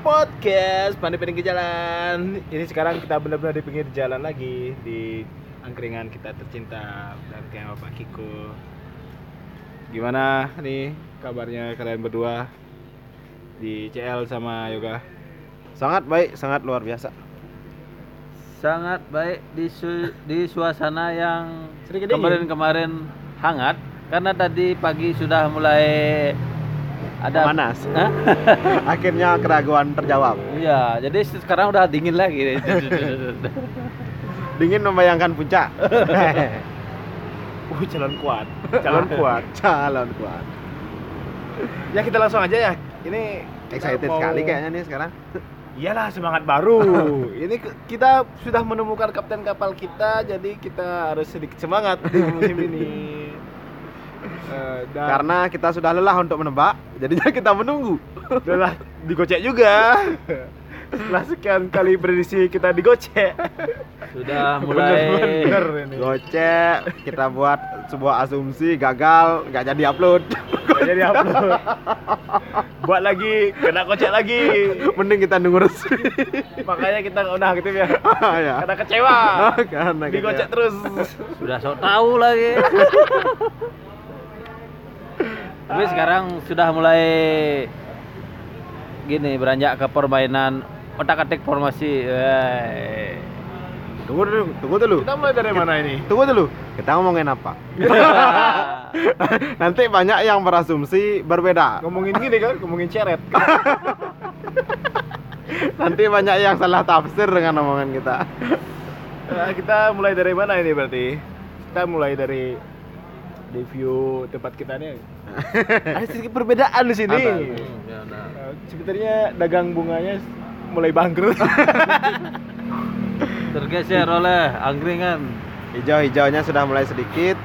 podcast Pandai Pinggir Jalan. Ini sekarang kita benar-benar di pinggir jalan lagi di angkringan kita tercinta dan kayak Bapak Kiko. Gimana nih kabarnya kalian berdua di CL sama Yoga? Sangat baik, sangat luar biasa. sangat baik di su- di suasana yang Sedikit dingin. kemarin-kemarin hangat karena tadi pagi sudah mulai ada Panas. Akhirnya keraguan terjawab. Iya, jadi sekarang udah dingin lagi. Dingin membayangkan puncak. Uh, calon kuat, calon kuat. Calon kuat. Ya kita langsung aja ya. Ini Excited mau- sekali kayaknya nih sekarang. Iyalah semangat baru. Ini kita sudah menemukan kapten kapal kita, jadi kita harus sedikit semangat di musim ini. Eh, dan Karena kita sudah lelah untuk menebak, jadinya kita menunggu. udah digocek juga. Setelah sekian kali prediksi kita digocek. sudah mulai ini. Gocek, kita buat sebuah asumsi gagal, nggak jadi upload. Nggak jadi upload. Buat lagi, kena gocek lagi. Mending kita nunggu resmi. Makanya kita udah gitu ya. ya. Karena kecewa. Karena Digocek terus. sudah sok tahu lagi. Tapi sekarang sudah mulai gini beranjak ke permainan otak-atik formasi. Wey. Tunggu dulu, tunggu dulu. Kita mulai dari mana ini? Tunggu dulu. Kita ngomongin apa? Nanti banyak yang berasumsi berbeda. Ngomongin gini kan, ngomongin ceret. Nanti banyak yang salah tafsir dengan omongan kita. Eh, kita mulai dari mana ini berarti? Kita mulai dari review tempat kita nih. Ada sedikit perbedaan di sini. Ya, nah. Sebenarnya dagang bunganya mulai bangkrut. tergeser oleh angkringan Hijau-hijaunya sudah mulai sedikit.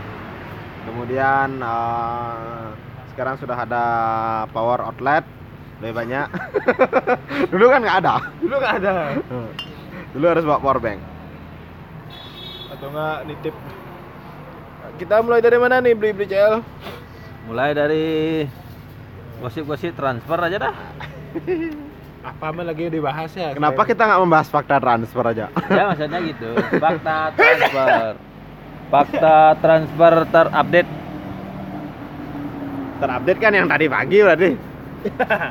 Kemudian eh, sekarang sudah ada power outlet lebih banyak. Dulu kan nggak ada. Dulu nggak ada. Dulu harus bawa power bank. Atau nggak nitip. Kita mulai dari mana nih beli beli CL? Mulai dari gosip-gosip transfer aja dah Apa mah lagi dibahas ya? Kenapa kita nggak membahas fakta transfer aja? ya maksudnya gitu fakta transfer fakta transfer terupdate Terupdate kan yang tadi pagi berarti.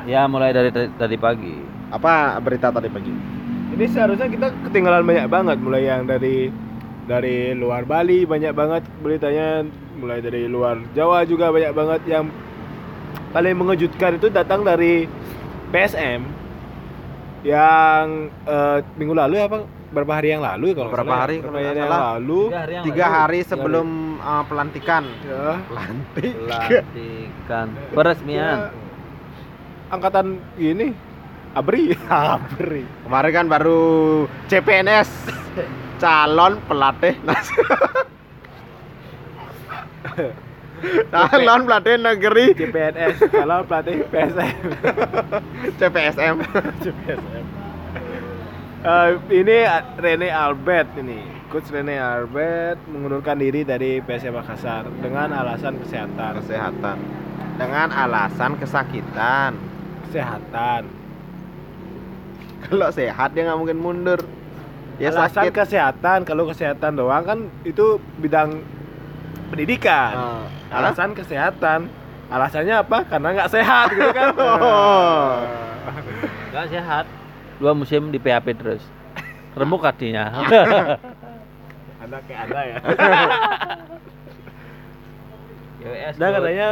ya mulai dari tadi, tadi pagi Apa berita tadi pagi? Ini seharusnya kita ketinggalan banyak banget mulai yang dari dari luar Bali banyak banget beritanya mulai dari luar Jawa juga banyak banget yang paling mengejutkan itu datang dari PSM yang eh, minggu lalu ya apa berapa hari yang lalu ya kalau nggak Beberapa salah ya? hari Berapa kalau hari yang salah. lalu tiga hari, yang Tiga lalu. hari Tiga sebelum uh, pelantikan. ya, Pelantik. pelantikan peresmian ya, angkatan ini Abri Abri Kemarin kan baru CPNS calon pelatih nas- calon pelatih negeri. CPNS kalau pelatih PSM CPSM CPSM. Eh, ini Rene Albert ini, coach Rene Albert mengundurkan diri dari PSM Makassar dengan alasan kesehatan. kesehatan. Dengan alasan kesakitan. Kesehatan. kalau sehat dia nggak mungkin mundur. Ya alasan sakit. kesehatan, kalau kesehatan doang kan itu bidang pendidikan. Oh. Alasan kesehatan. Alasannya apa? Karena nggak sehat gitu kan. Oh. nggak sehat dua musim di PHP terus remuk hatinya Anda kayak Anda ya. YWS Dan katanya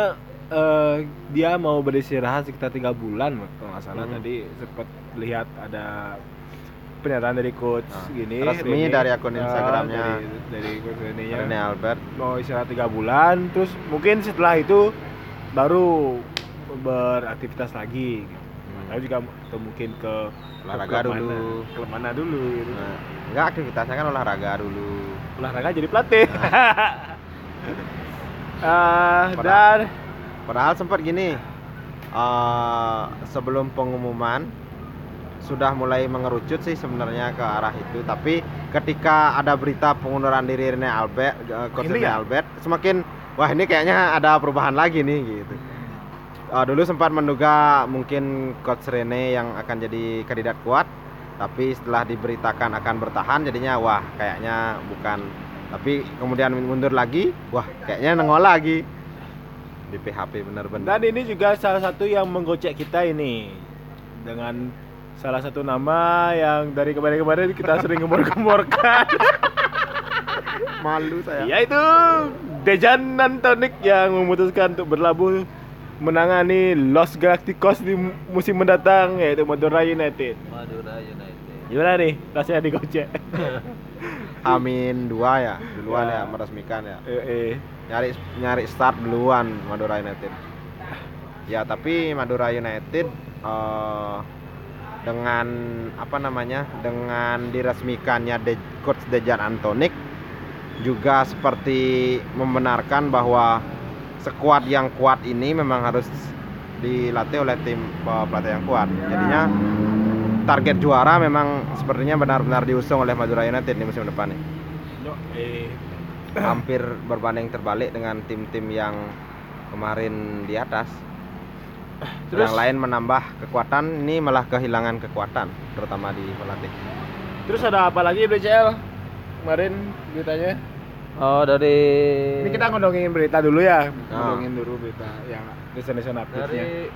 eh, dia mau beristirahat sekitar tiga bulan kalau nggak salah Hmm. tadi sempat lihat ada pernyataan dari coach Nah, gini resmi dari akun eh, Instagramnya. dari, dari coach Rene Albert. Mau istirahat tiga bulan terus mungkin setelah itu baru beraktivitas lagi. Atau juga atau mungkin ke olahraga mana, dulu. klub mana dulu gitu. nah, enggak aktivitasnya kan olahraga dulu. Olahraga jadi pelatih. Ah, Padahal- dan Padahal sempat gini, eh, sebelum pengumuman sudah mulai mengerucut sih sebenarnya ke arah itu. Tapi ketika ada berita pengunduran diri Rene Albert, eh, coach Rene ya? Albert, semakin wah ini kayaknya ada perubahan lagi nih gitu. uh, dulu sempat menduga mungkin coach Rene yang akan jadi kandidat kuat tapi setelah diberitakan akan bertahan jadinya wah kayaknya bukan tapi kemudian mundur lagi wah kayaknya nengol lagi di PHP bener-bener Dan ini juga salah satu yang menggocek kita ini dengan salah satu nama yang dari kemarin-kemarin kita sering gemor-gemorkan malu saya yaitu Dejan Antonik yang memutuskan untuk berlabuh menangani Los Galacticos di musim mendatang yaitu Madura United. Madura United. Gimana nih rasanya digocek? Amin dua ya duluan Ya. ya meresmikan ya eh, eh. nyari nyari start duluan Madura United ya tapi Madura United eh, dengan apa namanya dengan diresmikannya De, coach Dejan Antonik juga seperti membenarkan bahwa sekuat yang kuat ini memang harus dilatih oleh tim eh, pelatih yang kuat. Jadinya target juara memang sepertinya benar-benar diusung oleh Madura United di musim depan nih. Hampir berbanding terbalik dengan tim-tim yang kemarin di atas. Terus- yang lain menambah kekuatan, ini malah kehilangan kekuatan, terutama di pelatih. Terus ada apa lagi BCL kemarin beritanya? Oh dari Ini kita ngomongin berita dulu ya, Ah. ngomongin dulu berita yang destination update-nya. dari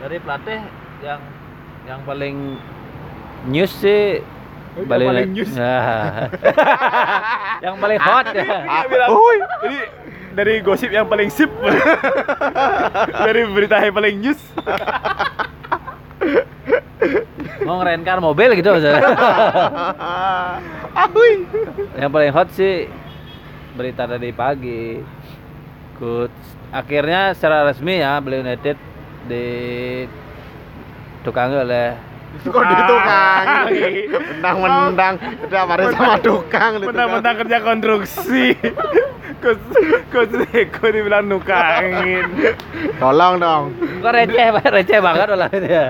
dari pelatih yang yang paling news sih Oh, yang Bali paling news. Nah. yang paling hot ya. Ini bilang, ini dari gosip yang paling sip dari berita yang paling news Mau ngerenkan mobil gitu. Ahui. yang paling hot sih berita tadi pagi. Good. Akhirnya secara resmi ya Bali United di tukangi oleh Kok di tukang? Ah. Mendang-mendang, udah pada sama tukang di tukang. Mentang-mentang kerja konstruksi Kus Kus Eko dibilang nukangin Tolong dong, Kok receh, receh banget olah ini ya.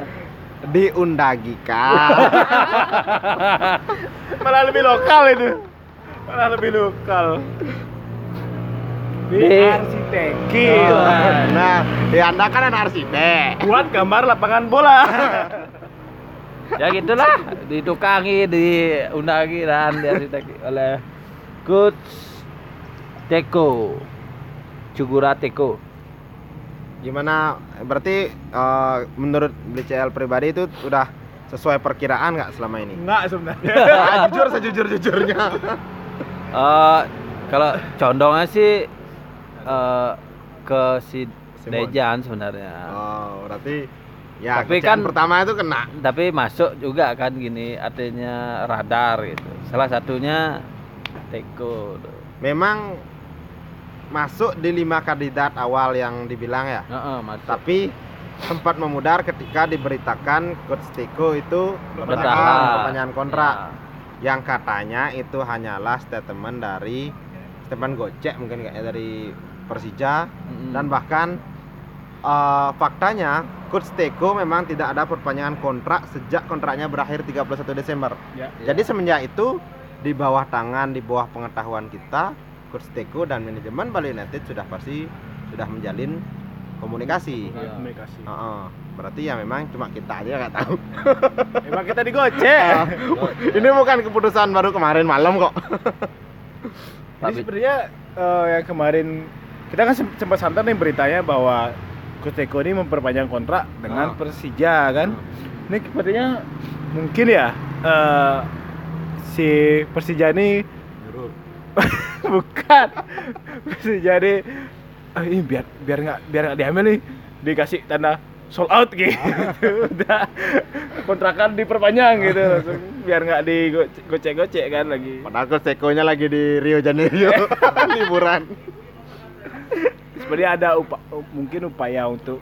diundagikan. Malah lebih lokal itu Malah lebih lokal Di Di- arsitekil Oh. Nah, di anda kan anak arsitek. Buat gambar lapangan bola ya gitulah ditukangi diundangi dan diarsitek oleh Coach Teko Cugura Teko Gimana? Berarti eh, menurut BCL pribadi itu udah sesuai perkiraan nggak selama ini? Enggak sebenarnya Ah, jujur sejujur jujurnya. Eh, kalau condongnya sih eh, ke si Simon. Dejan sebenarnya Oh, berarti ya Tapi kan- pertama itu kena. tapi masuk juga kan gini artinya radar gitu salah satunya Teko Memang masuk di lima kandidat awal yang dibilang ya. Heeh, masuk. Tapi sempat memudar ketika diberitakan coach Tiko itu Bertahan. bertahan perpanjangan kontrak Ya. yang katanya itu hanyalah statement dari statement gocek mungkin kayaknya dari Persija Mm-mm. dan bahkan eh, faktanya coach Teko memang tidak ada perpanjangan kontrak sejak kontraknya berakhir 31 Desember. Ya. Jadi semenjak itu di bawah tangan, di bawah pengetahuan kita, Coach Teko dan manajemen Bali United sudah pasti sudah menjalin komunikasi. Iya. Komunikasi Heeh. berarti ya memang cuma kita aja nggak tahu. Emang kita digocek Ini bukan keputusan baru kemarin malam kok. Jadi Tapi- sebenarnya eh, yang kemarin kita kan sem- sempat santai nih beritanya bahwa Kuteko ini memperpanjang kontrak dengan Ah. Persija kan. Ini sepertinya mungkin ya eh, si Persija ini bukan. Persija ini "Ah, ini biar biar nggak biar nggak diambil nih dikasih tanda sold out gitu. Udah. Kontrakan diperpanjang gitu. Langsung biar nggak digocek-gocek kan lagi. Padahal Teko-nya lagi di Rio Janeiro. Liburan. Sebenarnya ada upa, mungkin upaya untuk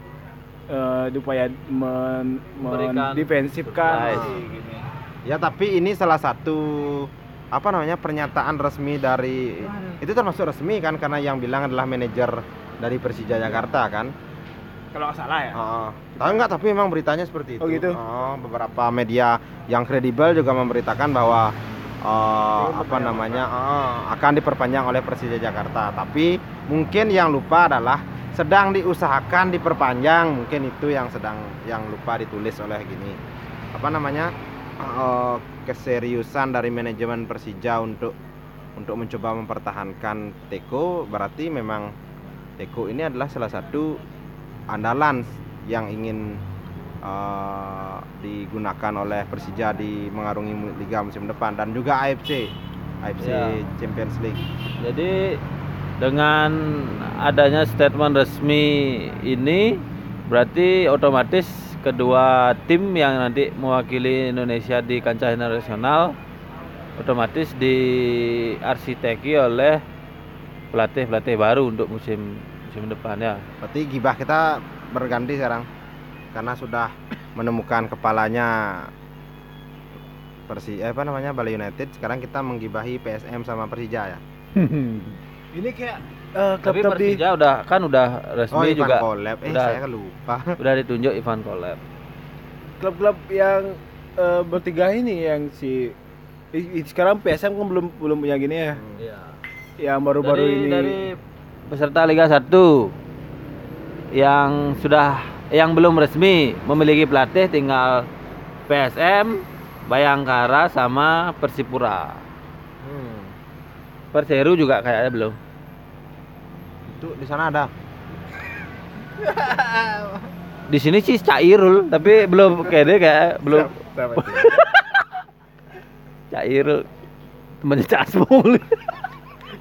eh upaya men, mendefensifkan gini. Ya tapi ini salah satu apa namanya pernyataan resmi dari itu termasuk resmi kan karena yang bilang adalah manajer dari Persija Jakarta kan. kalau nggak salah ya Heeh. tahu nggak tapi memang beritanya seperti itu. Oh, gitu? Oh, beberapa media yang kredibel juga memberitakan bahwa eh, apa namanya? eh, akan diperpanjang oleh Persija Jakarta. Tapi mungkin yang lupa adalah sedang diusahakan diperpanjang. Mungkin itu yang sedang yang lupa ditulis oleh gini. Apa namanya? Eh, keseriusan dari manajemen Persija untuk untuk mencoba mempertahankan Teko berarti memang Teko ini adalah salah satu andalan yang ingin eh, digunakan oleh Persija di mengarungi liga musim depan dan juga AFC AFC Ya. Champions League Jadi dengan adanya statement resmi ini berarti otomatis kedua tim yang nanti mewakili Indonesia di kancah internasional otomatis diarsiteki oleh pelatih-pelatih baru untuk musim musim depan ya. Berarti gibah kita berganti sekarang karena sudah menemukan kepalanya Persi eh, apa namanya Bali United. Sekarang kita menggibahi PSM sama Persija ya. Ini kayak eh, Tapi klub-klub di Persija udah kan udah resmi Oh, Ivan juga Kolab. Eh, udah. saya lupa. udah ditunjuk Ivan Kolab. klub-klub yang eh, bertiga ini yang si i- i- sekarang PSM kan belum belum punya gini ya. Iya. Yang baru-baru ini dari peserta Liga 1 yang sudah yang belum resmi memiliki pelatih tinggal PSM, Bayangkara sama Persipura. Hmm. Perseru juga kayaknya belum. Itu di sana ada. Di sini sih Cairul, tapi belum kayaknya kayak belum? Cairul. Temannya Casmul.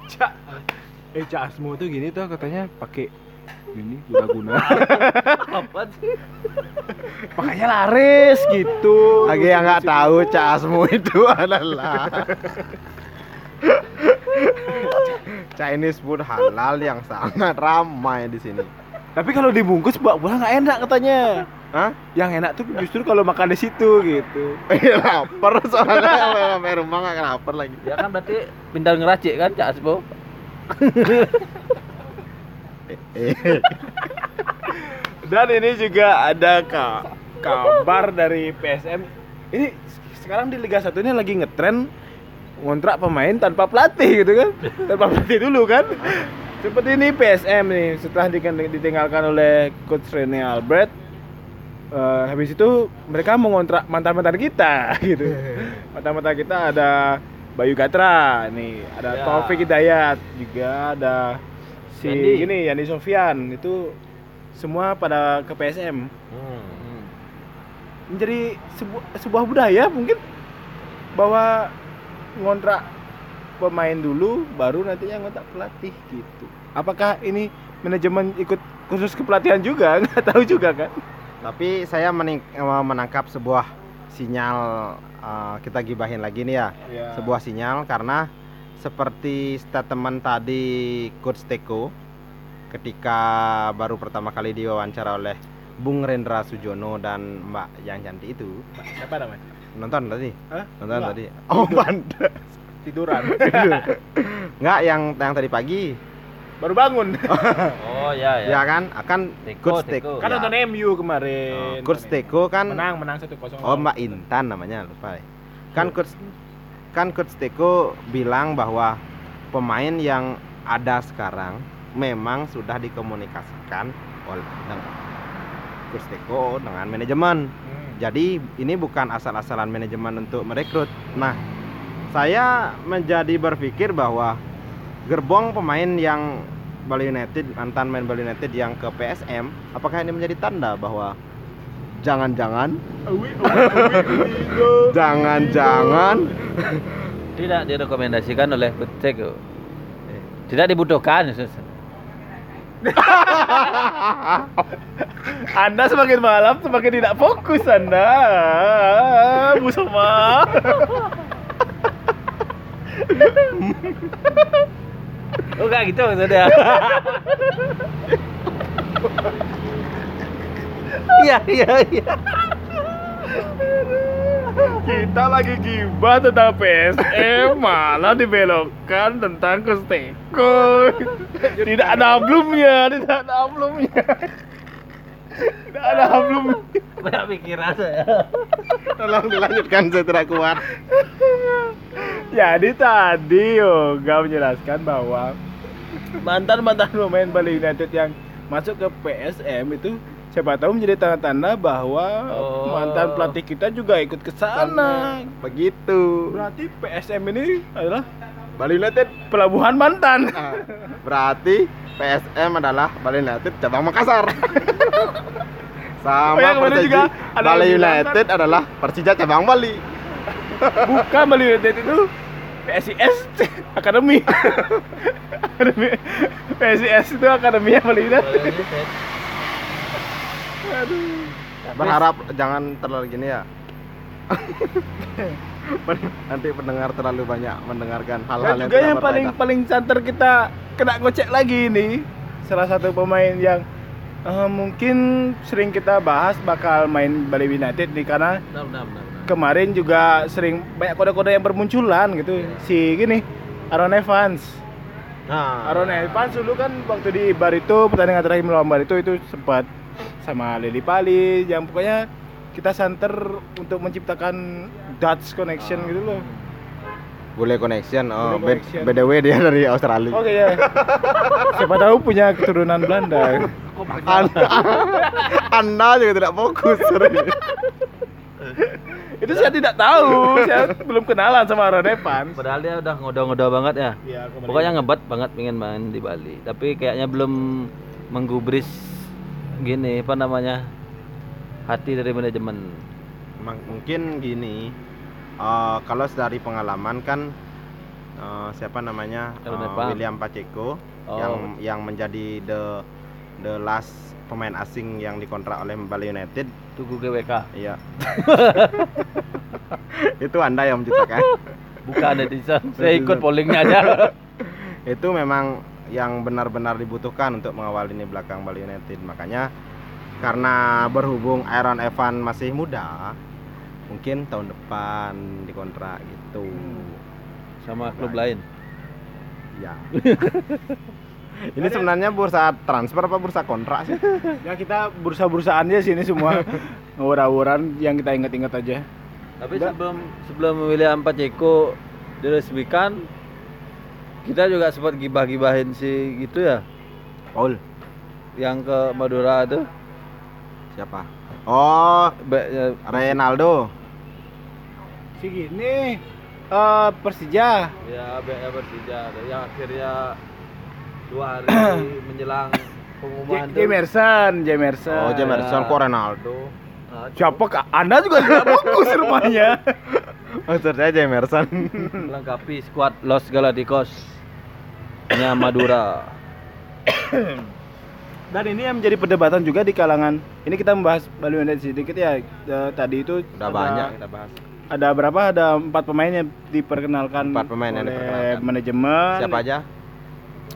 Cak. Eh Cak tuh gini tuh katanya pakai gini guna-guna. Apa sih? Makanya laris gitu. Lagi yang nggak tahu Casmu itu adalah Chinese food halal yang sangat ramai di sini. Tapi kalau dibungkus bawa pulang nggak enak katanya. Hah? Yang enak tuh justru kalau makan di situ gitu. Iya lapar soalnya sampai rumah nggak lapar lagi. Ya kan berarti pintar ngeracik kan Cak Asmo? Dan ini juga ada ka- kabar dari PSM. Ini sekarang di Liga 1 ini lagi ngetren ngontrak pemain tanpa pelatih gitu kan. Tanpa pelatih dulu kan. Seperti ini PSM nih setelah di- ditinggalkan oleh coach Rene Albert eh, habis itu mereka mengontrak mantan-mantan kita gitu. Mantan-mantan kita ada Bayu Gatra nih, ada Ya. Taufik Hidayat juga ada si Yandi. gini Yani Sofyan itu semua pada ke PSM Hmm. menjadi sebuah sebuah budaya mungkin bahwa ngontrak pemain dulu baru nantinya ngontrak pelatih gitu apakah ini manajemen ikut khusus kepelatihan juga nggak tahu juga kan Tapi saya eh, menangkap sebuah sinyal eh, kita gibahin lagi nih ya. Sebuah sinyal karena seperti statement tadi Coach Teko ketika baru pertama kali diwawancara oleh Bung Rendra Sujono dan Mbak Yang Cantik itu. Siapa namanya? Nonton tadi? Hah? nonton Enggak. tadi? Oh pantas tiduran. Nggak yang yang tadi pagi. Baru bangun. Oh ya ya. ya kan? Akan Teko, Coach Teko. Teko. Kan ya. nonton MU kemarin. Oh, Coach Teko kan menang menang satu kosong. Oh Mbak Intan namanya lupa. Kan coach kan coach Teko bilang bahwa pemain yang ada sekarang memang sudah dikomunikasikan oleh coach Teko dengan manajemen. Hmm. Jadi ini bukan asal-asalan manajemen untuk merekrut. Nah, saya menjadi berpikir bahwa gerbong pemain yang Bali United mantan main Bali United yang ke PSM, apakah ini menjadi tanda bahwa jangan-jangan jangan-jangan Tidak direkomendasikan oleh Teko. Tidak dibutuhkan. Anda semakin malam semakin tidak fokus Anda. Bu Soma. Oh enggak gitu maksudnya. Iya iya iya. Kita lagi gibah tentang PSM malah dibelokkan tentang Kosteko. Tidak ada hablumnya, tidak ada hablumnya. Tidak ada hablumnya. Banyak pikiran saya. tolong dilanjutkan saya tidak kuat Jadi tadi Yoga menjelaskan bahwa mantan-mantan pemain Bali United yang masuk ke PSM itu siapa tahu menjadi tanda-tanda bahwa Oh. mantan pelatih kita juga ikut ke sana. Begitu. Berarti PSM ini adalah Bali United. pelabuhan mantan. Nah, berarti PSM adalah Bali United cabang Makassar. Sama Oh, Persija, juga ada Bali United adalah Persija cabang Bali. Bukan Bali United itu PSIS Akademi. Akademi PSIS itu akademinya Bali United. Aduh. Berharap jangan terlalu gini ya. Nanti pendengar terlalu banyak mendengarkan hal-hal yang juga yang paling berfaedah. paling santer kita kena ngocek lagi ini salah satu pemain yang eh, mungkin sering kita bahas bakal main Bali United nih karena Benar, benar, benar, benar. kemarin juga sering banyak kode-kode yang bermunculan gitu si gini Aaron Evans Nah, Aaron Evans dulu kan waktu di Barito pertandingan terakhir melawan Barito itu sempat sama Lili Pali yang pokoknya kita santer untuk menciptakan Dutch connection gitu loh Bule Connection. Oh, Bule B- Connection. BDW dia dari Australia. Oke ya. Siapa tahu punya keturunan Belanda. Anda, anda juga tidak fokus. Itu saya tidak tahu. Saya belum kenalan sama Aaron Evans. Padahal dia udah ngodo-ngodo banget ya. Iya, Pokoknya ngebat banget pengen main di Bali. Tapi kayaknya belum menggubris gini apa namanya hati dari manajemen. Mungkin gini. eh, kalau dari pengalaman kan eh, siapa namanya Evans. William Pacheco Oh. yang yang menjadi the the last pemain asing yang dikontrak oleh Bali United. Tugu GWK. Iya. Itu anda yang menciptakan. Bukan netizen. Saya ikut pollingnya aja. itu memang yang benar-benar dibutuhkan untuk mengawal ini belakang Bali United. Makanya karena berhubung Aaron Evan masih muda, mungkin tahun depan dikontrak gitu. Sama klub lain. Ya. ini sebenarnya bursa transfer apa bursa kontrak sih? Ya kita bursa-bursaan aja sini semua. Ngawur-ngawuran yang kita ingat-ingat aja. Tapi Enggak. sebelum sebelum William Pacheco diresmikan kita juga sempat gibah-gibahin si gitu ya Paul. yang ke Madura tuh Siapa? Oh, Be- ya, Reynaldo. Si gini eh Persija. ya BA Persija yang akhirnya dua hari menjelang pengumuman J- Jamerson, Jamerson. Oh, Jamerson Ya. kok Ronaldo. Siapa kak? Anda juga tidak fokus rupanya. Maksud saya Jamerson. melengkapi skuad Los Galacticos nya Madura Dan ini yang menjadi perdebatan juga di kalangan. Ini kita membahas Bali United sedikit ya. Eh, tadi itu Udah ada- banyak kita bahas. Ada berapa? Ada empat pemain yang diperkenalkan Empat pemain yang diperkenalkan. manajemen. Siapa aja?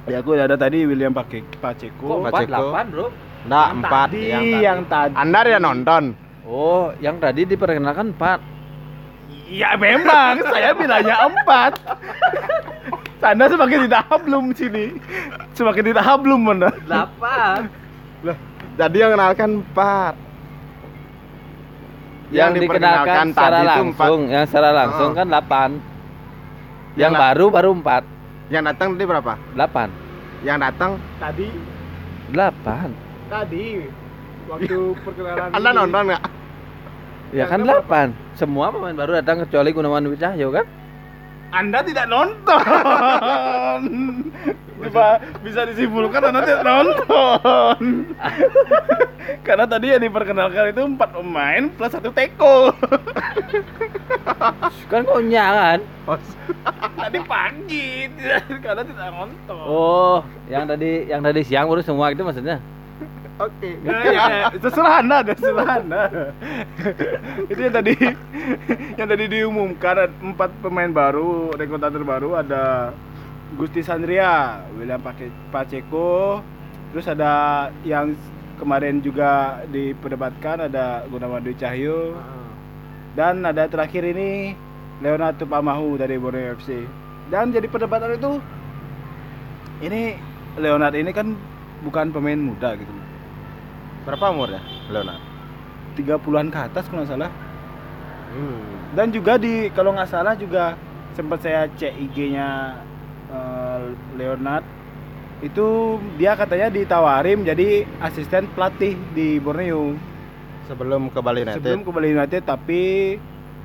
Ya aku ada tadi William Pacheco. Kok empat delapan bro Enggak, Yang empat tadi, yang tadi. yang tadi. Anda dia nonton. Oh yang tadi diperkenalkan empat Ya memang, saya bilangnya empat. Anda semakin tidak hablum sini. Semakin tidak hablum mana. delapan Jadi yang kenalkan empat. yang, dikenalkan secara tadi itu langsung yang secara langsung Oh. kan delapan yang Yang baru baru empat Yang datang tadi berapa? delapan Yang datang Tadi, delapan tadi waktu perkenalan. Anda nonton nggak? Ya kan delapan semua pemain baru datang kecuali Gunawan Dwi Cahyo kan Anda tidak nonton. Bisa, bisa disimpulkan Anda tidak nonton. Karena tadi yang diperkenalkan itu empat pemain plus satu teko. kan kau kan tadi pagi, karena tidak nonton. oh yang tadi yang tadi siang baru semua itu maksudnya Oke. Ya, ya, ya. terserah anda, terserah anda. itu yang tadi, yang tadi diumumkan empat pemain baru, rekrutator baru ada Gusti Sandria, William Pace- Pacheco, terus ada yang kemarin juga diperdebatkan ada Gunawan Dwi Cahyo, dan ada terakhir ini Leonardo Pamahu dari Borneo FC. Dan jadi perdebatan itu, ini Leonardo ini kan bukan pemain muda gitu. Berapa umurnya? Leonard. 30-an ke atas kalau nggak salah. Hmm. Dan juga di kalau nggak salah juga sempat saya cek IG-nya eh, Leonard itu dia katanya ditawarin jadi asisten pelatih di Borneo Sebelum ke Bali United. sebelum ke Bali United tapi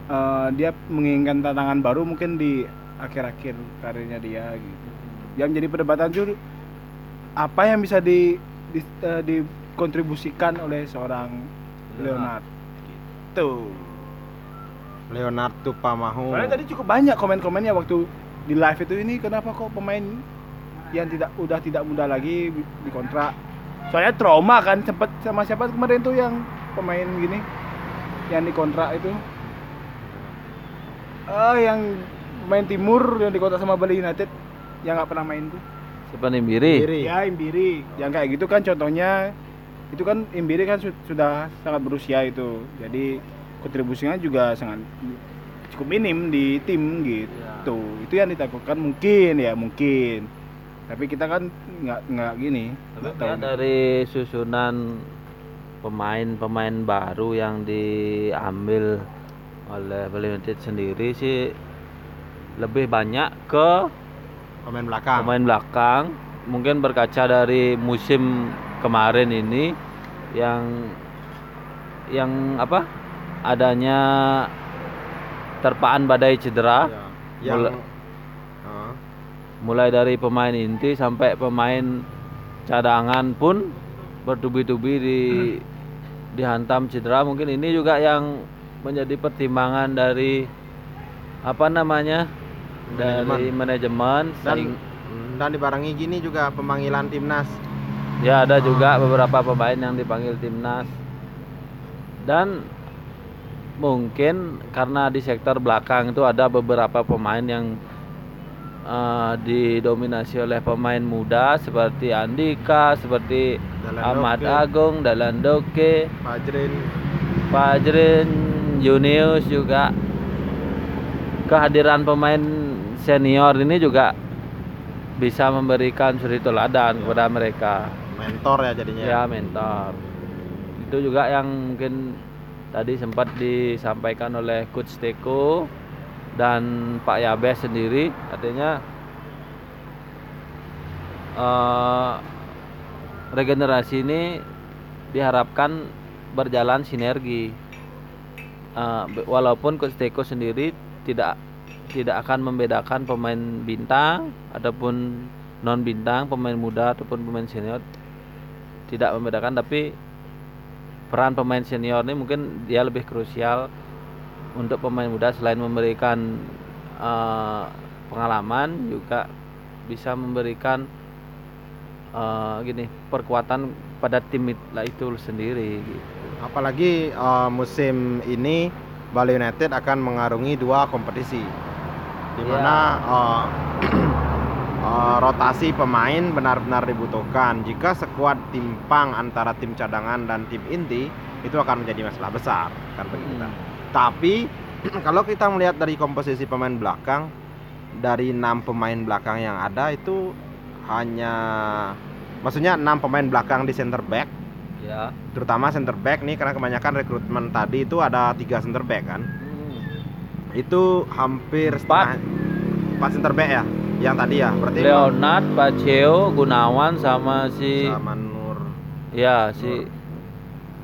eh, dia menginginkan tantangan baru mungkin di akhir-akhir karirnya dia gitu yang jadi perdebatan tuh apa yang bisa di, di eh, dikontribusikan oleh seorang Leonard gitu Leonard Tupamahu. Soalnya tadi cukup banyak komen-komennya waktu di live itu ini kenapa kok pemain yang tidak udah tidak muda lagi di- dikontrak. Soalnya trauma kan sempet sama siapa kemarin tuh yang pemain gini yang dikontrak itu. Ah yang pemain timur yang dikontrak sama Bali United yang nggak pernah main tuh. Siapa nih Biri? Biri. Ya Imbiri. Yang kayak gitu kan contohnya itu kan Imbiri kan su- sudah sangat berusia itu. Jadi kontribusinya juga sangat cukup minim di tim gitu. Itu yang ditakutkan mungkin ya mungkin. Tapi kita kan nggak nggak gini. Tapi dari susunan pemain-pemain baru yang diambil oleh Bali United sendiri sih lebih banyak ke Pemain belakang. pemain belakang. Mungkin berkaca dari musim kemarin ini yang yang apa? adanya terpaan badai cedera Ya. Yang Mulai- Ah, mulai dari pemain inti sampai pemain cadangan pun bertubi-tubi di dihantam cedera mungkin ini juga yang menjadi pertimbangan dari apa namanya dari manajemen dan dan dibarengi gini juga pemanggilan timnas. Ya ada juga beberapa pemain yang dipanggil timnas. Dan mungkin karena di sektor belakang itu ada beberapa pemain yang eh, didominasi oleh pemain muda seperti Andika, seperti Dalan Ahmad Doke, Agung, Dalandoke, Fajrin, Fajrin, Junius juga. Kehadiran pemain senior ini juga bisa memberikan suri teladan kepada mereka mentor ya jadinya. ya mentor. Itu juga yang mungkin tadi sempat disampaikan oleh coach Teko dan Pak Yabes sendiri. Artinya eh, regenerasi ini diharapkan berjalan sinergi. Be- walaupun coach Teko sendiri tidak tidak akan membedakan pemain bintang ataupun non bintang pemain muda ataupun pemain senior tidak membedakan tapi peran pemain senior ini mungkin dia lebih krusial untuk pemain muda selain memberikan eh, pengalaman juga bisa memberikan eh, gini perkuatan pada tim itu sendiri gitu. Apalagi eh, musim ini Bali United akan mengarungi dua kompetisi. Di mana eh, eh, rotasi pemain benar-benar dibutuhkan. Jika sekuat timpang antara tim cadangan dan tim inti, itu akan menjadi masalah besar kan bagi kita. Hmm. Tapi kalau kita melihat dari komposisi pemain belakang dari enam pemain belakang yang ada itu hanya maksudnya enam pemain belakang di center back ya terutama center back nih karena kebanyakan rekrutmen tadi itu ada tiga center back kan Hmm. itu hampir Empat. setengah- empat center back ya yang tadi ya berarti Leonard, Paceo, Gunawan sama si sama Nur ya si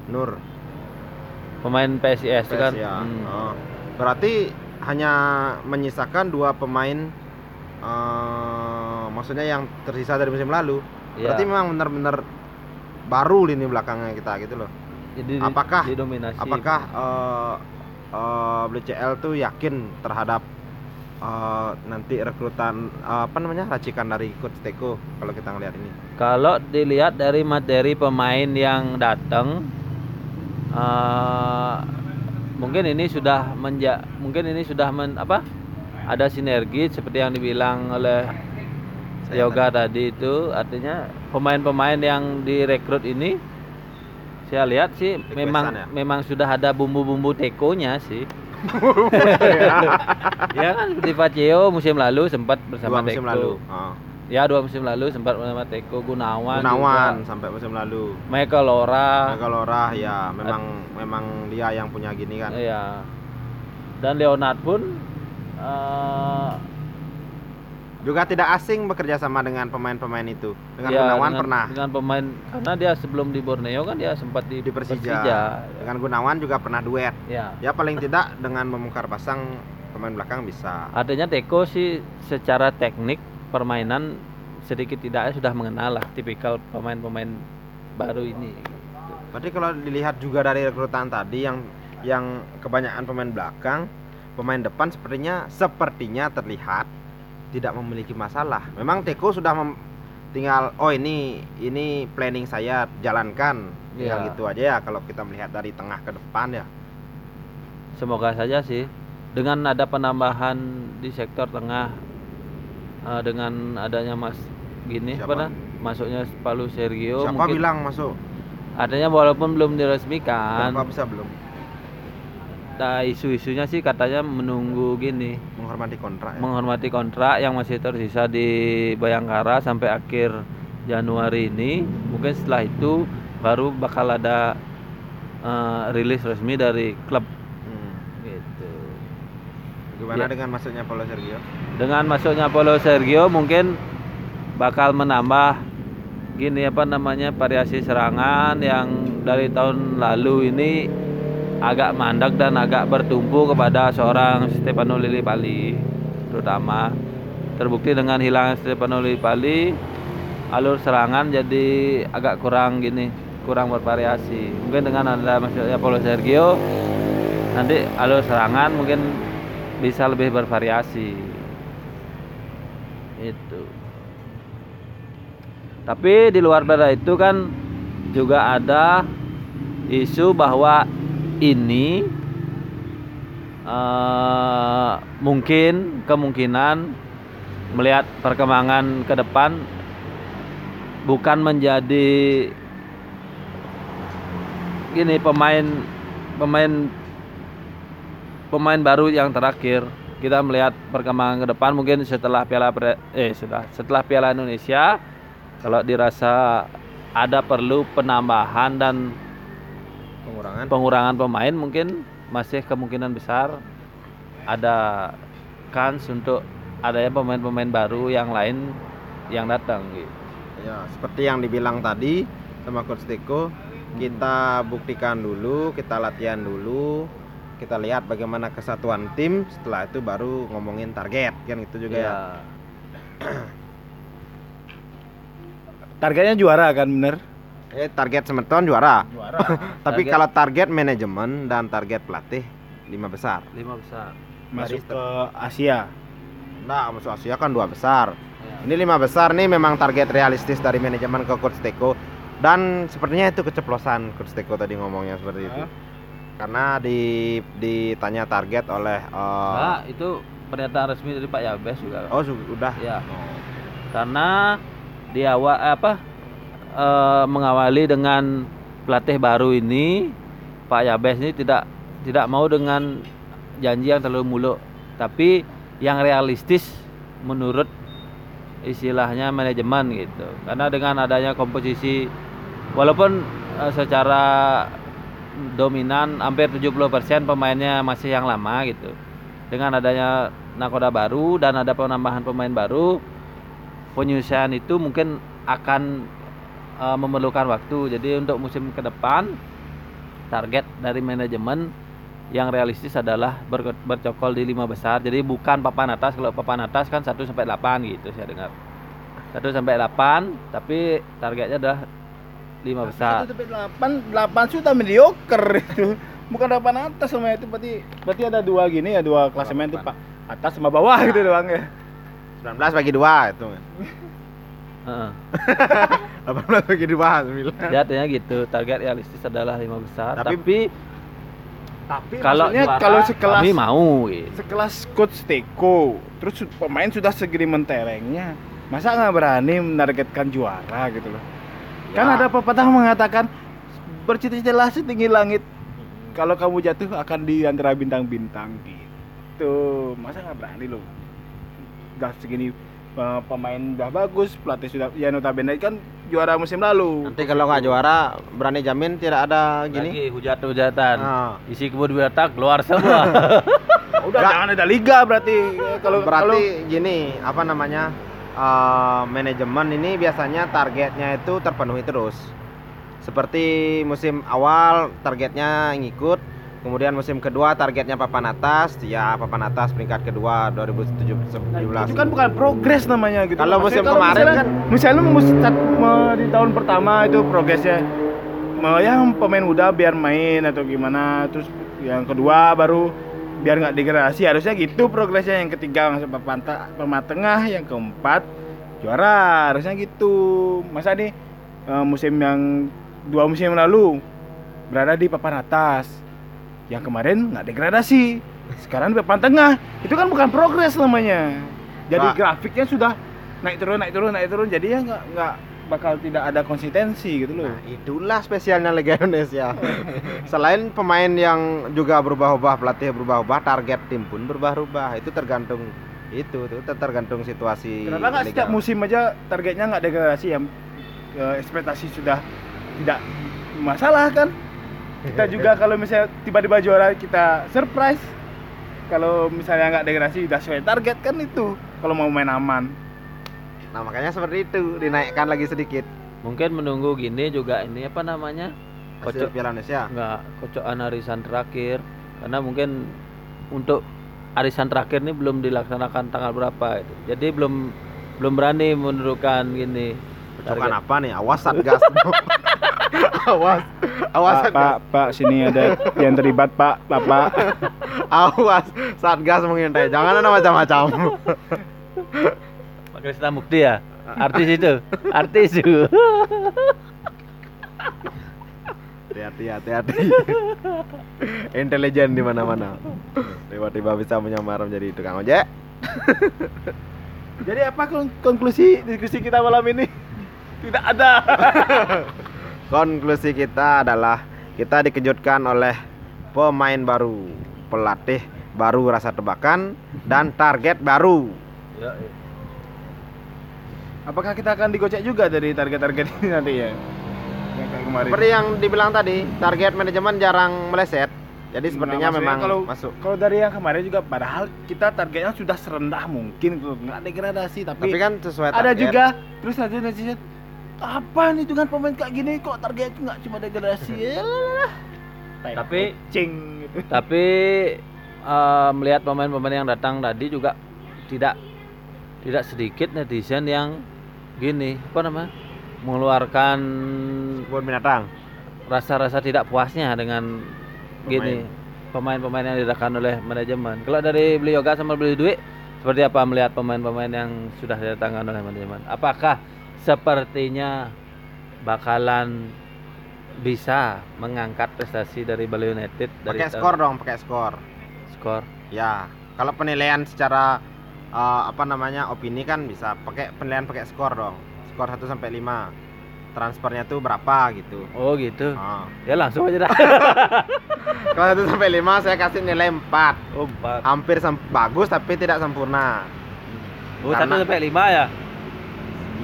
Nur pemain PSIS kan. Ya. Hmm. Oh. berarti hanya menyisakan dua pemain eh, maksudnya yang tersisa dari musim lalu Ya. berarti memang benar-benar baru lini belakangnya kita gitu loh Jadi di- apakah- didominasi apakah eh eh, BCL tuh yakin terhadap eh, nanti rekrutan eh, apa namanya racikan dari coach Teko kalau kita ngelihat ini Kalau dilihat dari materi pemain yang datang, eh, mungkin ini sudah menja, mungkin ini sudah men, apa? Ada sinergi seperti yang dibilang oleh Saya Yoga tadi itu, artinya pemain-pemain yang direkrut ini, saya lihat sih Requestan memang ya? memang sudah ada bumbu-bumbu tekonya sih. ya kan seperti Paceo musim lalu sempat bersama dua musim Teko. lalu Oh. Ya dua musim lalu sempat bersama Teko Gunawan. Gunawan juga. sampai musim lalu Michael Lora. Kalau Rah ya memang memang dia yang punya gini kan Iya. Dan Leonard pun eh, Juga tidak asing bekerja sama dengan pemain-pemain itu. Dengan Ya, Gunawan dengan- pernah. dengan pemain karena dia sebelum di Borneo kan dia sempat di, Di Persija. ya. Dengan Gunawan juga pernah duet. Ya. Ya paling tidak dengan membongkar pasang pemain belakang bisa. Artinya Teko sih secara teknik permainan sedikit tidaknya sudah mengenal lah tipikal pemain-pemain baru ini. Berarti kalau dilihat juga dari rekrutan tadi yang yang kebanyakan pemain belakang, pemain depan sepertinya sepertinya terlihat tidak memiliki masalah. Memang Teko sudah mem- tinggal oh ini ini planning saya jalankan. Tinggal Iya. gitu aja ya kalau kita melihat dari tengah ke depan ya. Semoga saja sih dengan ada penambahan di sektor tengah eh, dengan adanya Mas gini Siapa? apa masuknya Palu Sergio Siapa mungkin bilang masuk? artinya walaupun belum diresmikan Siapa bisa belum nah, isu-isunya sih katanya menunggu gini menghormati kontrak ya? menghormati kontrak yang masih tersisa di Bayangkara sampai akhir Januari ini mungkin setelah itu baru bakal ada eh, rilis resmi dari klub Hmm. gitu Gimana Ya. dengan masuknya Paulo Sergio? dengan masuknya Paulo Sergio mungkin bakal menambah gini apa namanya variasi serangan yang dari tahun lalu ini agak mandek dan agak bertumpu kepada seorang Stefano Lillipali terutama. Terbukti dengan hilangnya Stefano Lillipali alur serangan jadi agak kurang gini kurang bervariasi. Mungkin dengan ada masuknya Paulo Sergio nanti alur serangan mungkin bisa lebih bervariasi. Itu. Tapi di luar dari itu kan juga ada isu bahwa ini eh, mungkin kemungkinan melihat perkembangan ke depan bukan menjadi gini pemain pemain pemain baru yang terakhir. Kita melihat perkembangan ke depan mungkin setelah Piala eh sudah setelah Piala Indonesia kalau dirasa ada perlu penambahan dan Pengurangan. pengurangan pemain mungkin masih kemungkinan besar ada kans untuk adanya pemain-pemain baru yang lain yang datang gitu. Ya, seperti yang dibilang tadi sama Coach Teko, kita buktikan dulu, kita latihan dulu, kita lihat bagaimana kesatuan tim, setelah itu baru ngomongin target, kan itu juga ya. Targetnya juara kan bener? Eh, target semeton juara. Juara. Tapi Target- kalau target manajemen dan target pelatih lima besar. Lima besar. Masuk ke Asia. Nah, masuk Asia kan dua besar. Ya. Ini lima besar nih memang target realistis dari manajemen ke Coach Teko dan sepertinya itu keceplosan Coach Teko tadi ngomongnya seperti itu. Hah? Karena di ditanya target oleh eh, Nah, itu pernyataan resmi dari Pak Yabes juga. oh su- udah Ya. Karena di awal apa eh, mengawali dengan pelatih baru ini Pak Yabes ini tidak tidak mau dengan janji yang terlalu muluk, tapi yang realistis menurut istilahnya manajemen gitu. Karena dengan adanya komposisi walaupun eh, secara dominan hampir 70% pemainnya masih yang lama gitu. Dengan adanya nakoda baru dan ada penambahan pemain baru, penyusian itu mungkin akan eh, memerlukan waktu. Jadi untuk musim ke depan target dari manajemen yang realistis adalah ber- bercokol di lima besar. Jadi bukan papan atas. Kalau papan atas kan 1 sampai 8 gitu saya dengar. 1 sampai 8, tapi targetnya adalah lima besar. Satu sampai delapan, delapan sudah mediocre itu. Bukan delapan atas sama itu berarti berarti ada dua gini ya dua klasemen itu pak atas sama bawah gitu doang ya. 19 bagi dua itu. Heeh. 18 bagi dua sembilan. Ya, artinya gitu. Target realistis adalah lima besar. Tapi- Tapi, Tapi kalau maksudnya juara, kalau sekelas kami mau gitu. sekelas coach Teko terus pemain sudah segini menterengnya masa nggak berani menargetkan juara gitu loh kan Ya. ada pepatah mengatakan bercita-citalah setinggi langit kalau kamu jatuh akan di antara bintang-bintang gitu masa nggak berani loh udah segini pemain udah bagus pelatih sudah ya notabene kan juara musim lalu Nanti kalau nggak juara berani jamin tidak ada gini. Lagi hujat-hujatan. Ah. Isi kebun binatang keluar semua. udah Nggak. jangan ada liga berarti kalau berarti gini apa namanya eh, manajemen ini biasanya targetnya itu terpenuhi terus seperti musim awal targetnya ngikut kemudian musim kedua targetnya papan atas. Ya papan atas peringkat kedua 2017 kalau, itu kan bukan progres namanya gitu. Kalau Maksudnya musim kemarin misalnya, kan- misalnya di tahun pertama itu progresnya mau yang pemain muda biar main atau gimana terus yang kedua baru biar nggak degradasi. Harusnya gitu progresnya. Yang ketiga masuk papan papan tengah yang keempat juara. Harusnya gitu. Masa nih eh, musim yang dua musim lalu berada di papan atas yang kemarin nggak degradasi sekarang di papan tengah itu kan bukan progres namanya jadi Pak. grafiknya sudah naik turun naik turun naik turun jadi ya nggak nggak bakal tidak ada konsistensi gitu loh Nah, itulah spesialnya Liga Indonesia. Selain pemain yang juga berubah-ubah, pelatih berubah-ubah, target tim pun berubah-ubah. Itu tergantung itu tuh ter- tergantung situasi. kenapa nggak setiap musim aja targetnya nggak degradasi eh, ekspektasi sudah tidak masalah kan kita juga kalau misalnya tiba-tiba juara kita surprise kalau misalnya nggak degradasi udah sesuai target kan itu kalau mau main aman Nah, makanya seperti itu, dinaikkan lagi sedikit Mungkin menunggu gini juga ini apa namanya? Kocok Piala Indonesia. nggak kocokan arisan terakhir karena mungkin untuk arisan terakhir ini belum dilaksanakan tanggal berapa itu. Jadi belum belum berani menentukan gini. Target. apa nih? Awas Satgas. awas. Awas pak, Satgas. pak, pak, sini ada yang terlibat pak, bapak. Awas. Satgas mengintai. Jangan ada macam-macam. Pak Krisna Mukti ya? Artis itu. Artis itu. Hati-hati, hati-hati. Intelijen di mana-mana. Tiba-tiba bisa menyamar menjadi tukang ojek. Jadi apa kon- konklusi diskusi kita malam ini? Tidak ada. Konklusi kita adalah kita dikejutkan oleh pemain baru, pelatih baru rasa tebakan dan target baru. Ya, Apakah kita akan digocek juga dari target-target ini nanti ya? Kemarin. Seperti yang dibilang tadi, target manajemen jarang meleset. Jadi sepertinya Nah, memang kalau masuk. kalau dari yang kemarin juga padahal kita targetnya sudah serendah mungkin nggak degradasi tapi, Tapi kan sesuai ada target. juga terus ada netizen apa nih dengan pemain kayak gini kok targetnya nggak cuma degradasi ya Tapi- cing gitu. Tapi eh, melihat pemain-pemain yang datang tadi juga tidak tidak sedikit netizen yang gini apa namanya mengeluarkan Kebun binatang. rasa-rasa tidak puasnya dengan gini pemain-pemain yang didatangkan oleh manajemen. Kalau dari beli yoga sama beli duit seperti apa melihat pemain-pemain yang sudah didatangkan oleh manajemen? Apakah sepertinya bakalan bisa mengangkat prestasi dari Bali United dari Pakai skor dong, pakai skor. skor Ya, kalau penilaian secara eh, apa namanya opini kan bisa pakai penilaian pakai skor dong. Skor 1 sampai 5. Transfernya tuh berapa gitu. Oh gitu. Ah. Ya langsung aja dah. Kalau 1 sampai 5 saya kasih nilai 4. Oh, empat. Hampir sem- bagus tapi tidak sempurna. Oh, Karena- sampai lima ya.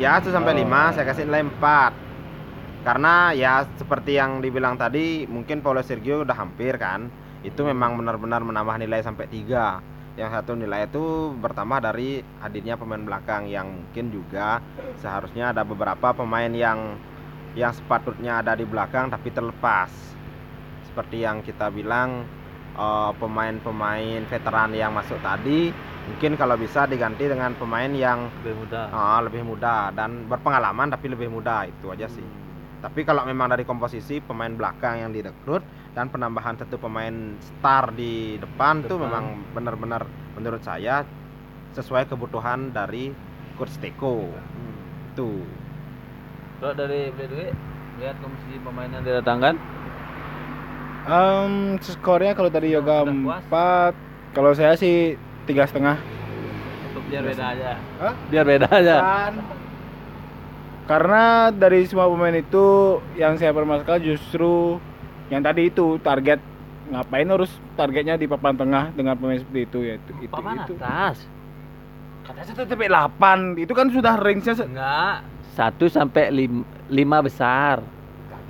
Ya, 1 sampai Oh. 5 saya kasih nilai 4. Karena ya seperti yang dibilang tadi, mungkin Paulo Sergio udah hampir kan. Itu memang benar-benar menambah nilai sampai 3. Yang satu nilai itu bertambah dari hadirnya pemain belakang yang mungkin juga seharusnya ada beberapa pemain yang yang sepatutnya ada di belakang tapi terlepas. Seperti yang kita bilang eh, pemain-pemain veteran yang masuk tadi mungkin kalau bisa diganti dengan pemain yang Lebih mudah. Ah, lebih muda dan berpengalaman tapi lebih muda itu aja sih. Tapi kalau memang dari komposisi pemain belakang yang direkrut dan penambahan satu pemain star di depan, tuh Depan. memang benar-benar menurut saya sesuai kebutuhan dari coach Teko. Hmm. Tuh. Kalau dari beli duit lihat komposisi pemain yang didatangkan Em, skornya kalau dari yoga Udah puas? 4 kalau saya sih tiga setengah biar beda aja. Hah? Biar beda aja. Kan. Karena dari semua pemain itu yang saya permasalahkan justru yang tadi itu target ngapain harus targetnya di papan tengah dengan pemain seperti itu ya itu itu, Papan itu. atas. Katanya satu sampai 8 itu kan sudah range-nya se- Enggak. Satu sampai lim- lima besar.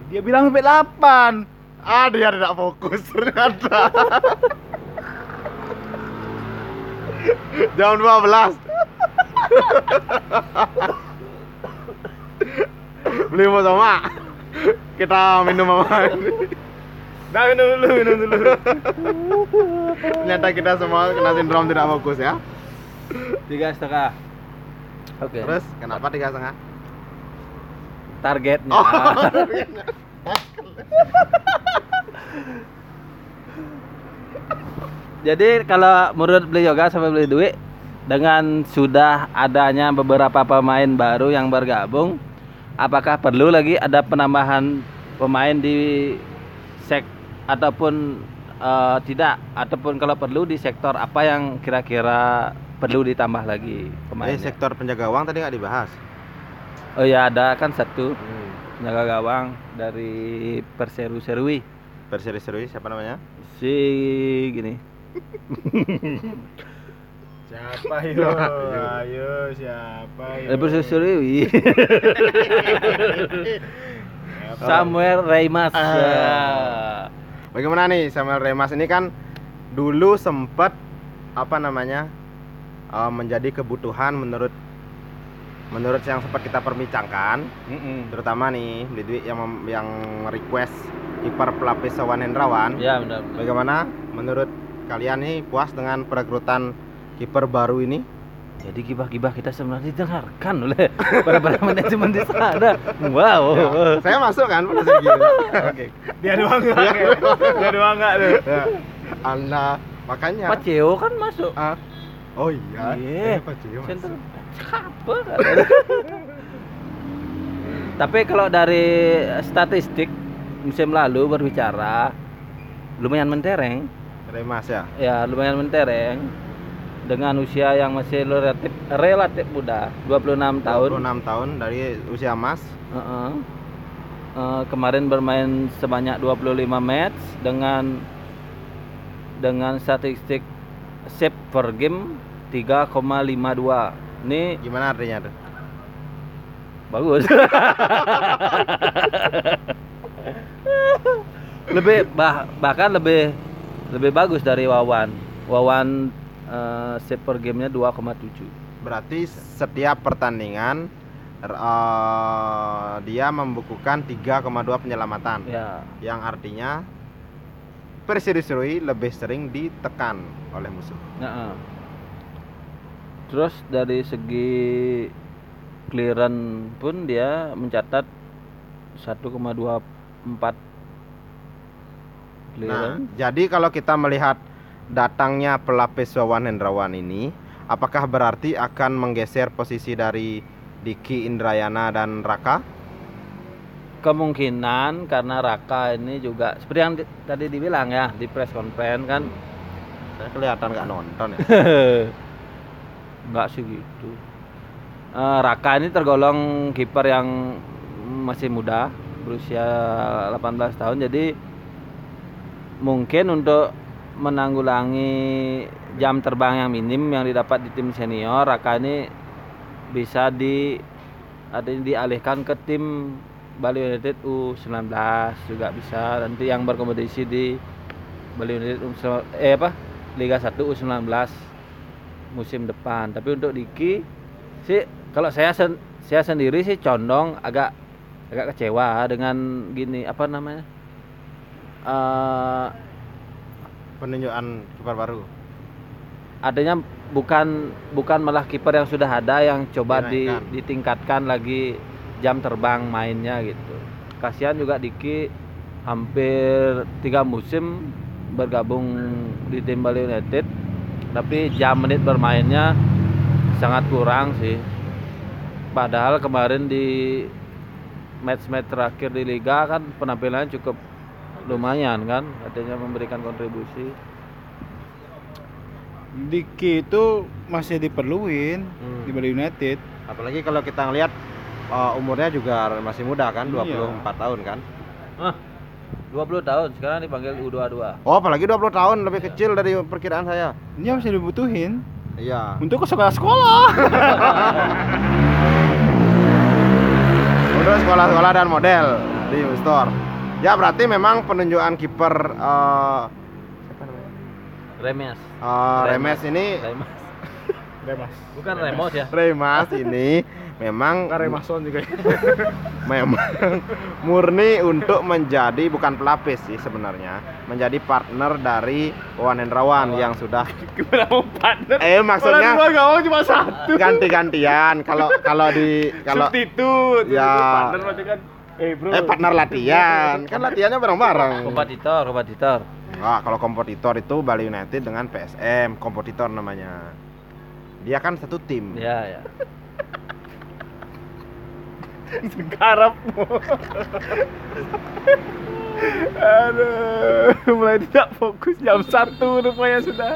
dia bilang sampai 8 Ah, dia tidak fokus ternyata. Jam 12. Beli mau sama. Kita minum apa? Nah, minum dulu, minum dulu. Ternyata kita semua kena sindrom tidak fokus ya. tiga setengah oke Terus kenapa tiga setengah? targetnya Oh. Jadi kalau menurut beli yoga sampai beli duit dengan sudah adanya beberapa pemain baru yang bergabung, apakah perlu lagi ada penambahan pemain di sek ataupun eh, tidak ataupun kalau perlu di sektor apa yang kira-kira perlu ditambah lagi Eh, pemainnya? sektor penjaga gawang tadi nggak dibahas. Oh ya ada kan satu penjaga gawang dari Perseru Serui Berseri-seri siapa namanya? si gini Siapa yo? Ayo, siapa yo? dari Perseru Serui Samuel Reimas Ah. Ya. Bagaimana nih Samuel Remas ini kan dulu sempat apa namanya eh, menjadi kebutuhan menurut menurut yang sempat kita perbincangkan Mm-mm. terutama nih Beli Dwi yang mem- yang request kiper pelapis Sawan Hendrawan. ya benar Bagaimana menurut kalian nih puas dengan perekrutan kiper baru ini? jadi gibah-gibah kita sebenarnya didengarkan oleh para-para manajemen di sana wow Ya, saya masuk kan pada segi itu. Oke. Dia doang enggak? Dia doang. Dia doang enggak tuh? Ya. Anda makanya Pak Ceo kan masuk Ah. Oh iya. Iya. Eh, Pak Center masuk. apa tapi kalau dari statistik musim lalu berbicara lumayan mentereng Remas ya. ya lumayan mentereng dengan usia yang masih relatif relatif muda 26 tahun 26 tahun dari usia emas. Heeh. Eh, kemarin bermain sebanyak 25 match dengan dengan statistik save per game 3,52 ini Gimana artinya tuh? bagus lebih bah, bahkan lebih lebih bagus dari Wawan Wawan eh, save per gamenya 2,7 Berarti setiap pertandingan eh, dia membukukan 3,2 penyelamatan. ya Yang artinya Perseru-serui lebih sering ditekan oleh musuh. Nah, terus dari segi clearance pun dia mencatat 1,24 Nah, clearance. jadi kalau kita melihat datangnya pelapis Wawan Hendrawan ini, apakah berarti akan menggeser posisi dari Diki Indrayana dan Raka? Kemungkinan karena Raka ini juga seperti yang di- tadi dibilang ya di press conference kan Saya kelihatan nggak nonton ya. nggak sih gitu. Eh, Raka ini tergolong kiper yang masih muda, berusia 18 tahun. Jadi mungkin untuk menanggulangi jam terbang yang minim yang didapat di tim senior, Raka ini bisa di yang dialihkan ke tim Bali United U19 juga bisa nanti yang berkompetisi di Bali United U19 eh apa Liga 1 U19 musim depan. Tapi untuk Diki sih kalau saya sen- saya sendiri sih condong agak agak kecewa dengan gini apa namanya? Eh Penunjukan kiper baru. adanya bukan bukan malah kiper yang sudah ada yang coba di, ditingkatkan lagi jam terbang mainnya gitu. Kasihan juga Diki hampir tiga musim bergabung di tim Bali United, tapi jam menit bermainnya sangat kurang sih. Padahal kemarin di match-match terakhir di liga kan penampilannya cukup lumayan kan, katanya memberikan kontribusi. Diki itu masih diperluin Hmm. di Bali United. Apalagi kalau kita ngelihat uh, umurnya juga masih muda kan, Iya. 24 tahun kan. 20 tahun sekarang dipanggil U22. Oh, apalagi 20 tahun lebih kecil dari perkiraan saya. Dia masih dibutuhin Iya. untuk ke sekolah-sekolah. Udah sekolah-sekolah dan model di store. Ya berarti memang penunjukan kiper uh, siapa namanya? Remes. Uh, Remes. Remes ini Remes. Remas. Bukan remote ya. Remas ini memang Bukan Remason juga. memang murni untuk menjadi bukan pelapis sih sebenarnya menjadi partner dari Wawan Hendrawan yang sudah Gimana mau partner? eh maksudnya dua gawang cuma satu. ganti-gantian kalau kalau di kalau Substitut. Ya. Partner berarti kan eh bro. eh partner latihan kan latihannya bareng-bareng Kompetitor, kompetitor. Wah, kalau kompetitor itu Bali United dengan PSM, kompetitor namanya. Dia kan satu tim. Ya, ya. Garap. Aduh, mulai tidak fokus jam satu rupanya sudah.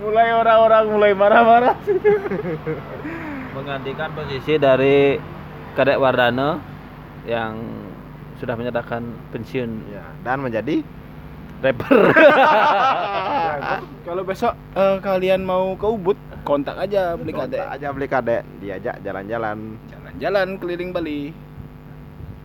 Mulai orang-orang mulai marah-marah. Menggantikan posisi dari Kadek Wardana yang sudah menyatakan pensiun Ya, dan menjadi rapper. Kalau besok eh, kalian mau ke Ubud, kontak aja beli kontak kadek. aja beli kadek, diajak jalan-jalan. Jalan-jalan keliling Bali.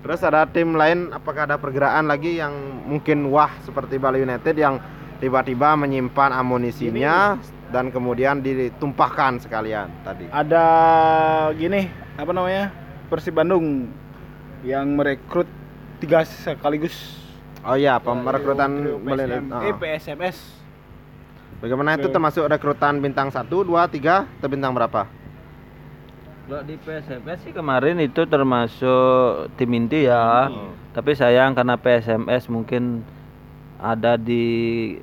Terus ada tim lain, apakah ada pergerakan lagi yang mungkin wah seperti Bali United yang tiba-tiba menyimpan amunisinya dan kemudian ditumpahkan sekalian tadi. Ada gini, apa namanya? Persib Bandung yang merekrut tiga sekaligus Oh iya, perekrutan Trio Bali PSM, eh, Oh. PSMS. Bagaimana itu termasuk rekrutan bintang 1, 2, 3 atau bintang berapa? Kalau di PSMS sih kemarin itu termasuk tim inti ya. Hmm. Tapi sayang karena PSMS mungkin ada di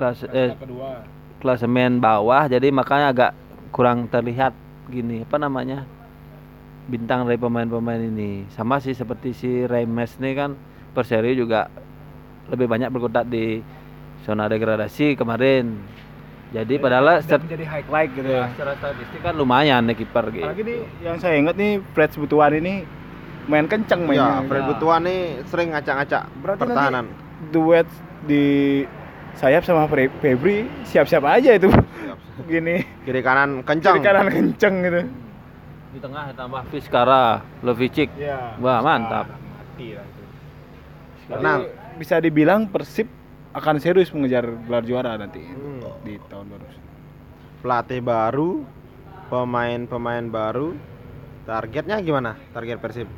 kelas eh, kedua. klasemen bawah jadi makanya agak kurang terlihat gini apa namanya bintang dari pemain-pemain ini sama sih seperti si Remes nih kan Perseri juga lebih banyak berkutat di zona degradasi kemarin jadi padahal Tidak secara, menjadi highlight gitu ya. secara statistik kan lumayan nih kiper gitu Apalagi nih yang saya ingat nih Fred Butuan ini main kenceng mainnya. Iya, Fred Ya. Butuan nih sering ngacak-ngacak pertahanan. Duet di sayap sama Fe- Febri siap-siap aja itu. Gini, Kiri kanan kencang. kiri kanan kenceng gitu. Di tengah tambah Fiskara Lovicic Iya. Wah, mantap. Mati lah itu. Tenang. Jadi, bisa dibilang Persib akan serius mengejar gelar juara nanti Hmm. di tahun baru. Pelatih baru, pemain-pemain baru. Targetnya gimana? Target Persib?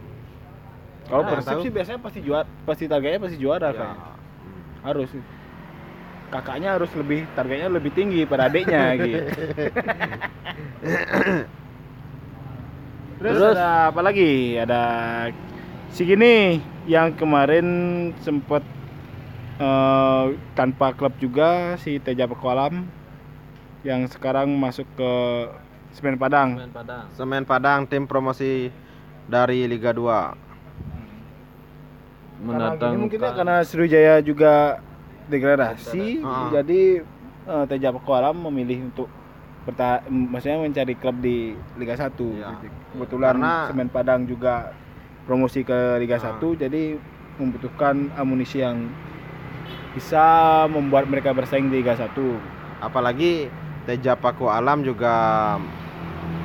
Kalau Nah, Persib sih biasanya pasti juara, pasti targetnya pasti juara Ya. kan. Harus. Kakaknya harus lebih targetnya lebih tinggi pada adiknya gitu. Terus, Terus? ada apa lagi? Ada si gini yang kemarin sempat eh, tanpa klub juga si Teja Pekolam yang sekarang masuk ke Semen Padang. Pemain Padang Semen Padang tim promosi dari Liga 2. Karena gini mendatangkan mungkin ya karena Sriwijaya juga degradasi, Ah. jadi eh, Teja Pekolam memilih untuk berta maksudnya mencari klub di Liga 1 Iya. gitu. Kebetulan Karena- Semen Padang juga promosi ke Liga Ah. 1 jadi membutuhkan amunisi yang bisa membuat mereka bersaing di Liga 1. Apalagi Teja Paku Alam juga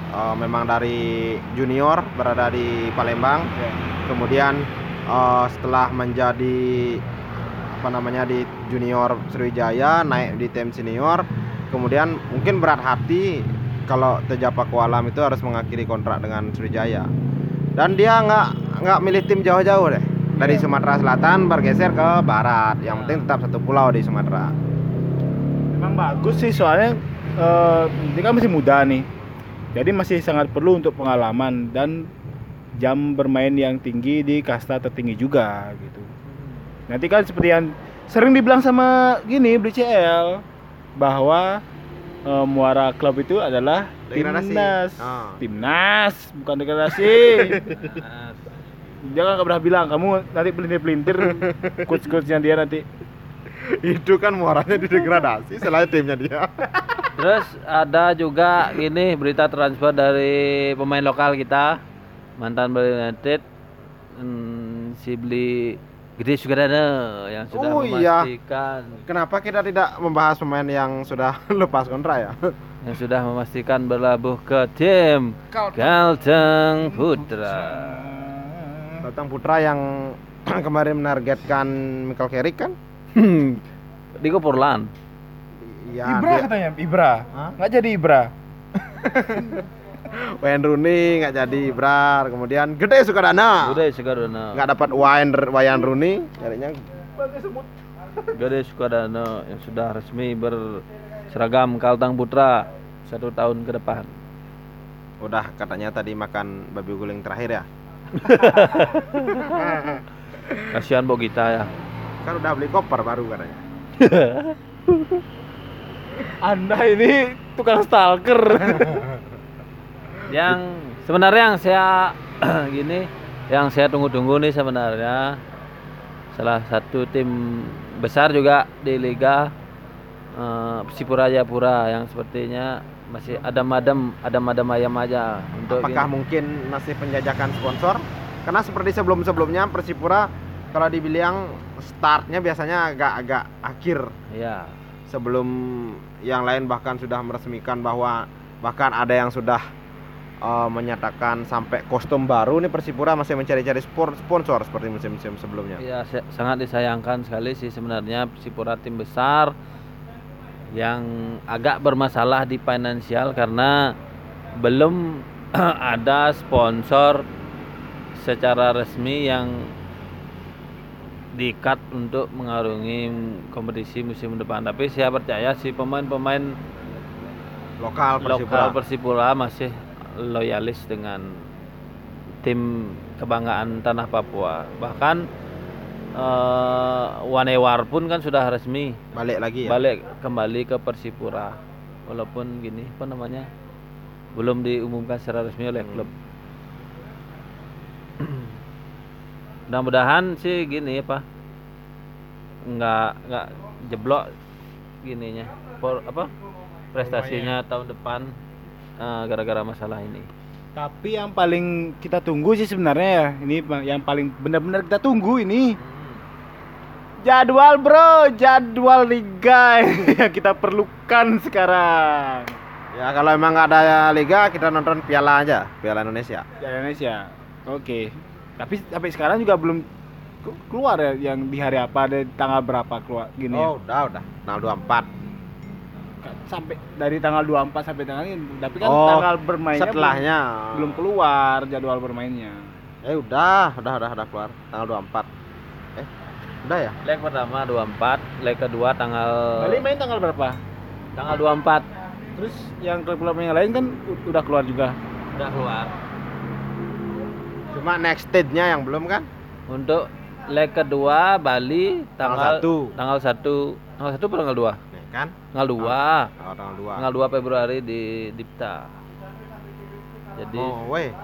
eh, memang dari junior berada di Palembang. Ya. Kemudian eh, setelah menjadi apa namanya di junior Sriwijaya naik di tim senior, kemudian mungkin berat hati kalau Teja Paku Alam itu harus mengakhiri kontrak dengan Sriwijaya. Dan dia nggak nggak milih tim jauh-jauh deh. Dari Sumatera Selatan bergeser ke barat. Yang penting tetap satu pulau di Sumatera. Memang bagus sih soalnya dia kan masih muda nih. Jadi masih sangat perlu untuk pengalaman dan jam bermain yang tinggi di kasta tertinggi juga gitu. Nanti kan seperti yang sering dibilang sama gini BCL bahwa eh, muara klub itu adalah Degradasi. timnas. Ah. Timnas, bukan degradasi. dia kan nggak pernah bilang kamu nanti pelintir-pelintir coach-coachnya dia nanti itu kan muaranya di degradasi selain timnya dia. Terus ada juga ini berita transfer dari pemain lokal kita mantan Bali United hmm, si beli Gede Sugandana yang sudah Oh, iya. memastikan Kenapa kita tidak membahas pemain yang sudah lepas kontrak ya? yang sudah memastikan berlabuh ke tim Kalteng Putra. Datang Putra yang kemarin menargetkan Michael Carrick kan? Diko Purlan. Ya, Ibra dia- katanya Ibra Hah? nggak jadi Ibra Wayne Rooney nggak jadi Ibrar kemudian gede Sukadana Gede Sukadana. nggak dapat Wayne Wayne Rooney nyarinya Gede Sukadana yang sudah resmi berseragam Kaltang Putra satu tahun ke depan. udah katanya tadi makan babi guling terakhir ya Kasihan Bogita ya. kan udah beli koper baru katanya Anda ini tukang stalker. yang sebenarnya yang saya gini yang saya tunggu-tunggu nih sebenarnya salah satu tim besar juga di liga eh, Persipura Jayapura yang sepertinya masih adem-adem adem-adem ayam aja untuk apakah gini. mungkin masih penjajakan sponsor? Karena seperti sebelum-sebelumnya Persipura kalau dibilang startnya biasanya agak-agak akhir. Ya sebelum yang lain bahkan sudah meresmikan bahwa bahkan ada yang sudah eh, menyatakan sampai kostum baru nih Persipura masih mencari-cari sponsor seperti musim-musim sebelumnya. ya se- sangat disayangkan sekali sih sebenarnya Persipura tim besar yang agak bermasalah di finansial karena belum ada sponsor secara resmi yang diikat untuk mengarungi kompetisi musim depan. Tapi saya percaya sih pemain-pemain Lokal Persipura. lokal Persipura masih loyalis dengan tim kebanggaan tanah Papua. Bahkan eh, Wanewar pun kan sudah resmi Balik lagi ya. balik kembali ke Persipura. Walaupun gini apa namanya belum diumumkan secara resmi oleh Hmm. klub. Mudah-mudahan sih gini apa nggak nggak jeblok gininya por apa prestasinya tahun depan eh, gara-gara masalah ini. Tapi yang paling kita tunggu sih sebenarnya ya, ini yang paling benar-benar kita tunggu ini jadwal bro, jadwal liga yang kita perlukan sekarang. Ya kalau emang nggak ada liga kita nonton Piala aja, Piala Indonesia. di Indonesia. Oke. Tapi sampai sekarang juga belum ke- keluar ya yang di hari apa ada tanggal berapa keluar gini ya. Oh, udah udah. Tanggal 24. Sampai dari tanggal 24 sampai tanggal ini. Tapi kan Oh, tanggal bermainnya belum- Setelahnya belum, keluar jadwal bermainnya. Eh udah, udah udah udah keluar tanggal 24. Eh, udah ya? Leg pertama 24, leg kedua tanggal Bali main tanggal berapa? tanggal 24 Terus yang klub-klub yang lain kan udah keluar juga. udah keluar. Cuma next stage-nya yang belum kan? Untuk leg kedua Bali Tanggal tanggal satu. Tanggal 1. Tanggal 1 atau tanggal 2? Kan? Tanggal 2. Oh, tanggal 2. Tanggal 2 Februari di Dipta. Jadi Oh, weh.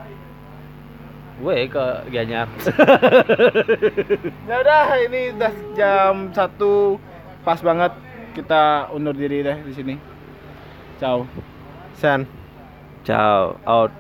gue ke Gianyar. Ya udah ini udah jam 1 pas banget kita undur diri deh di sini. Ciao. Sen. Ciao, out.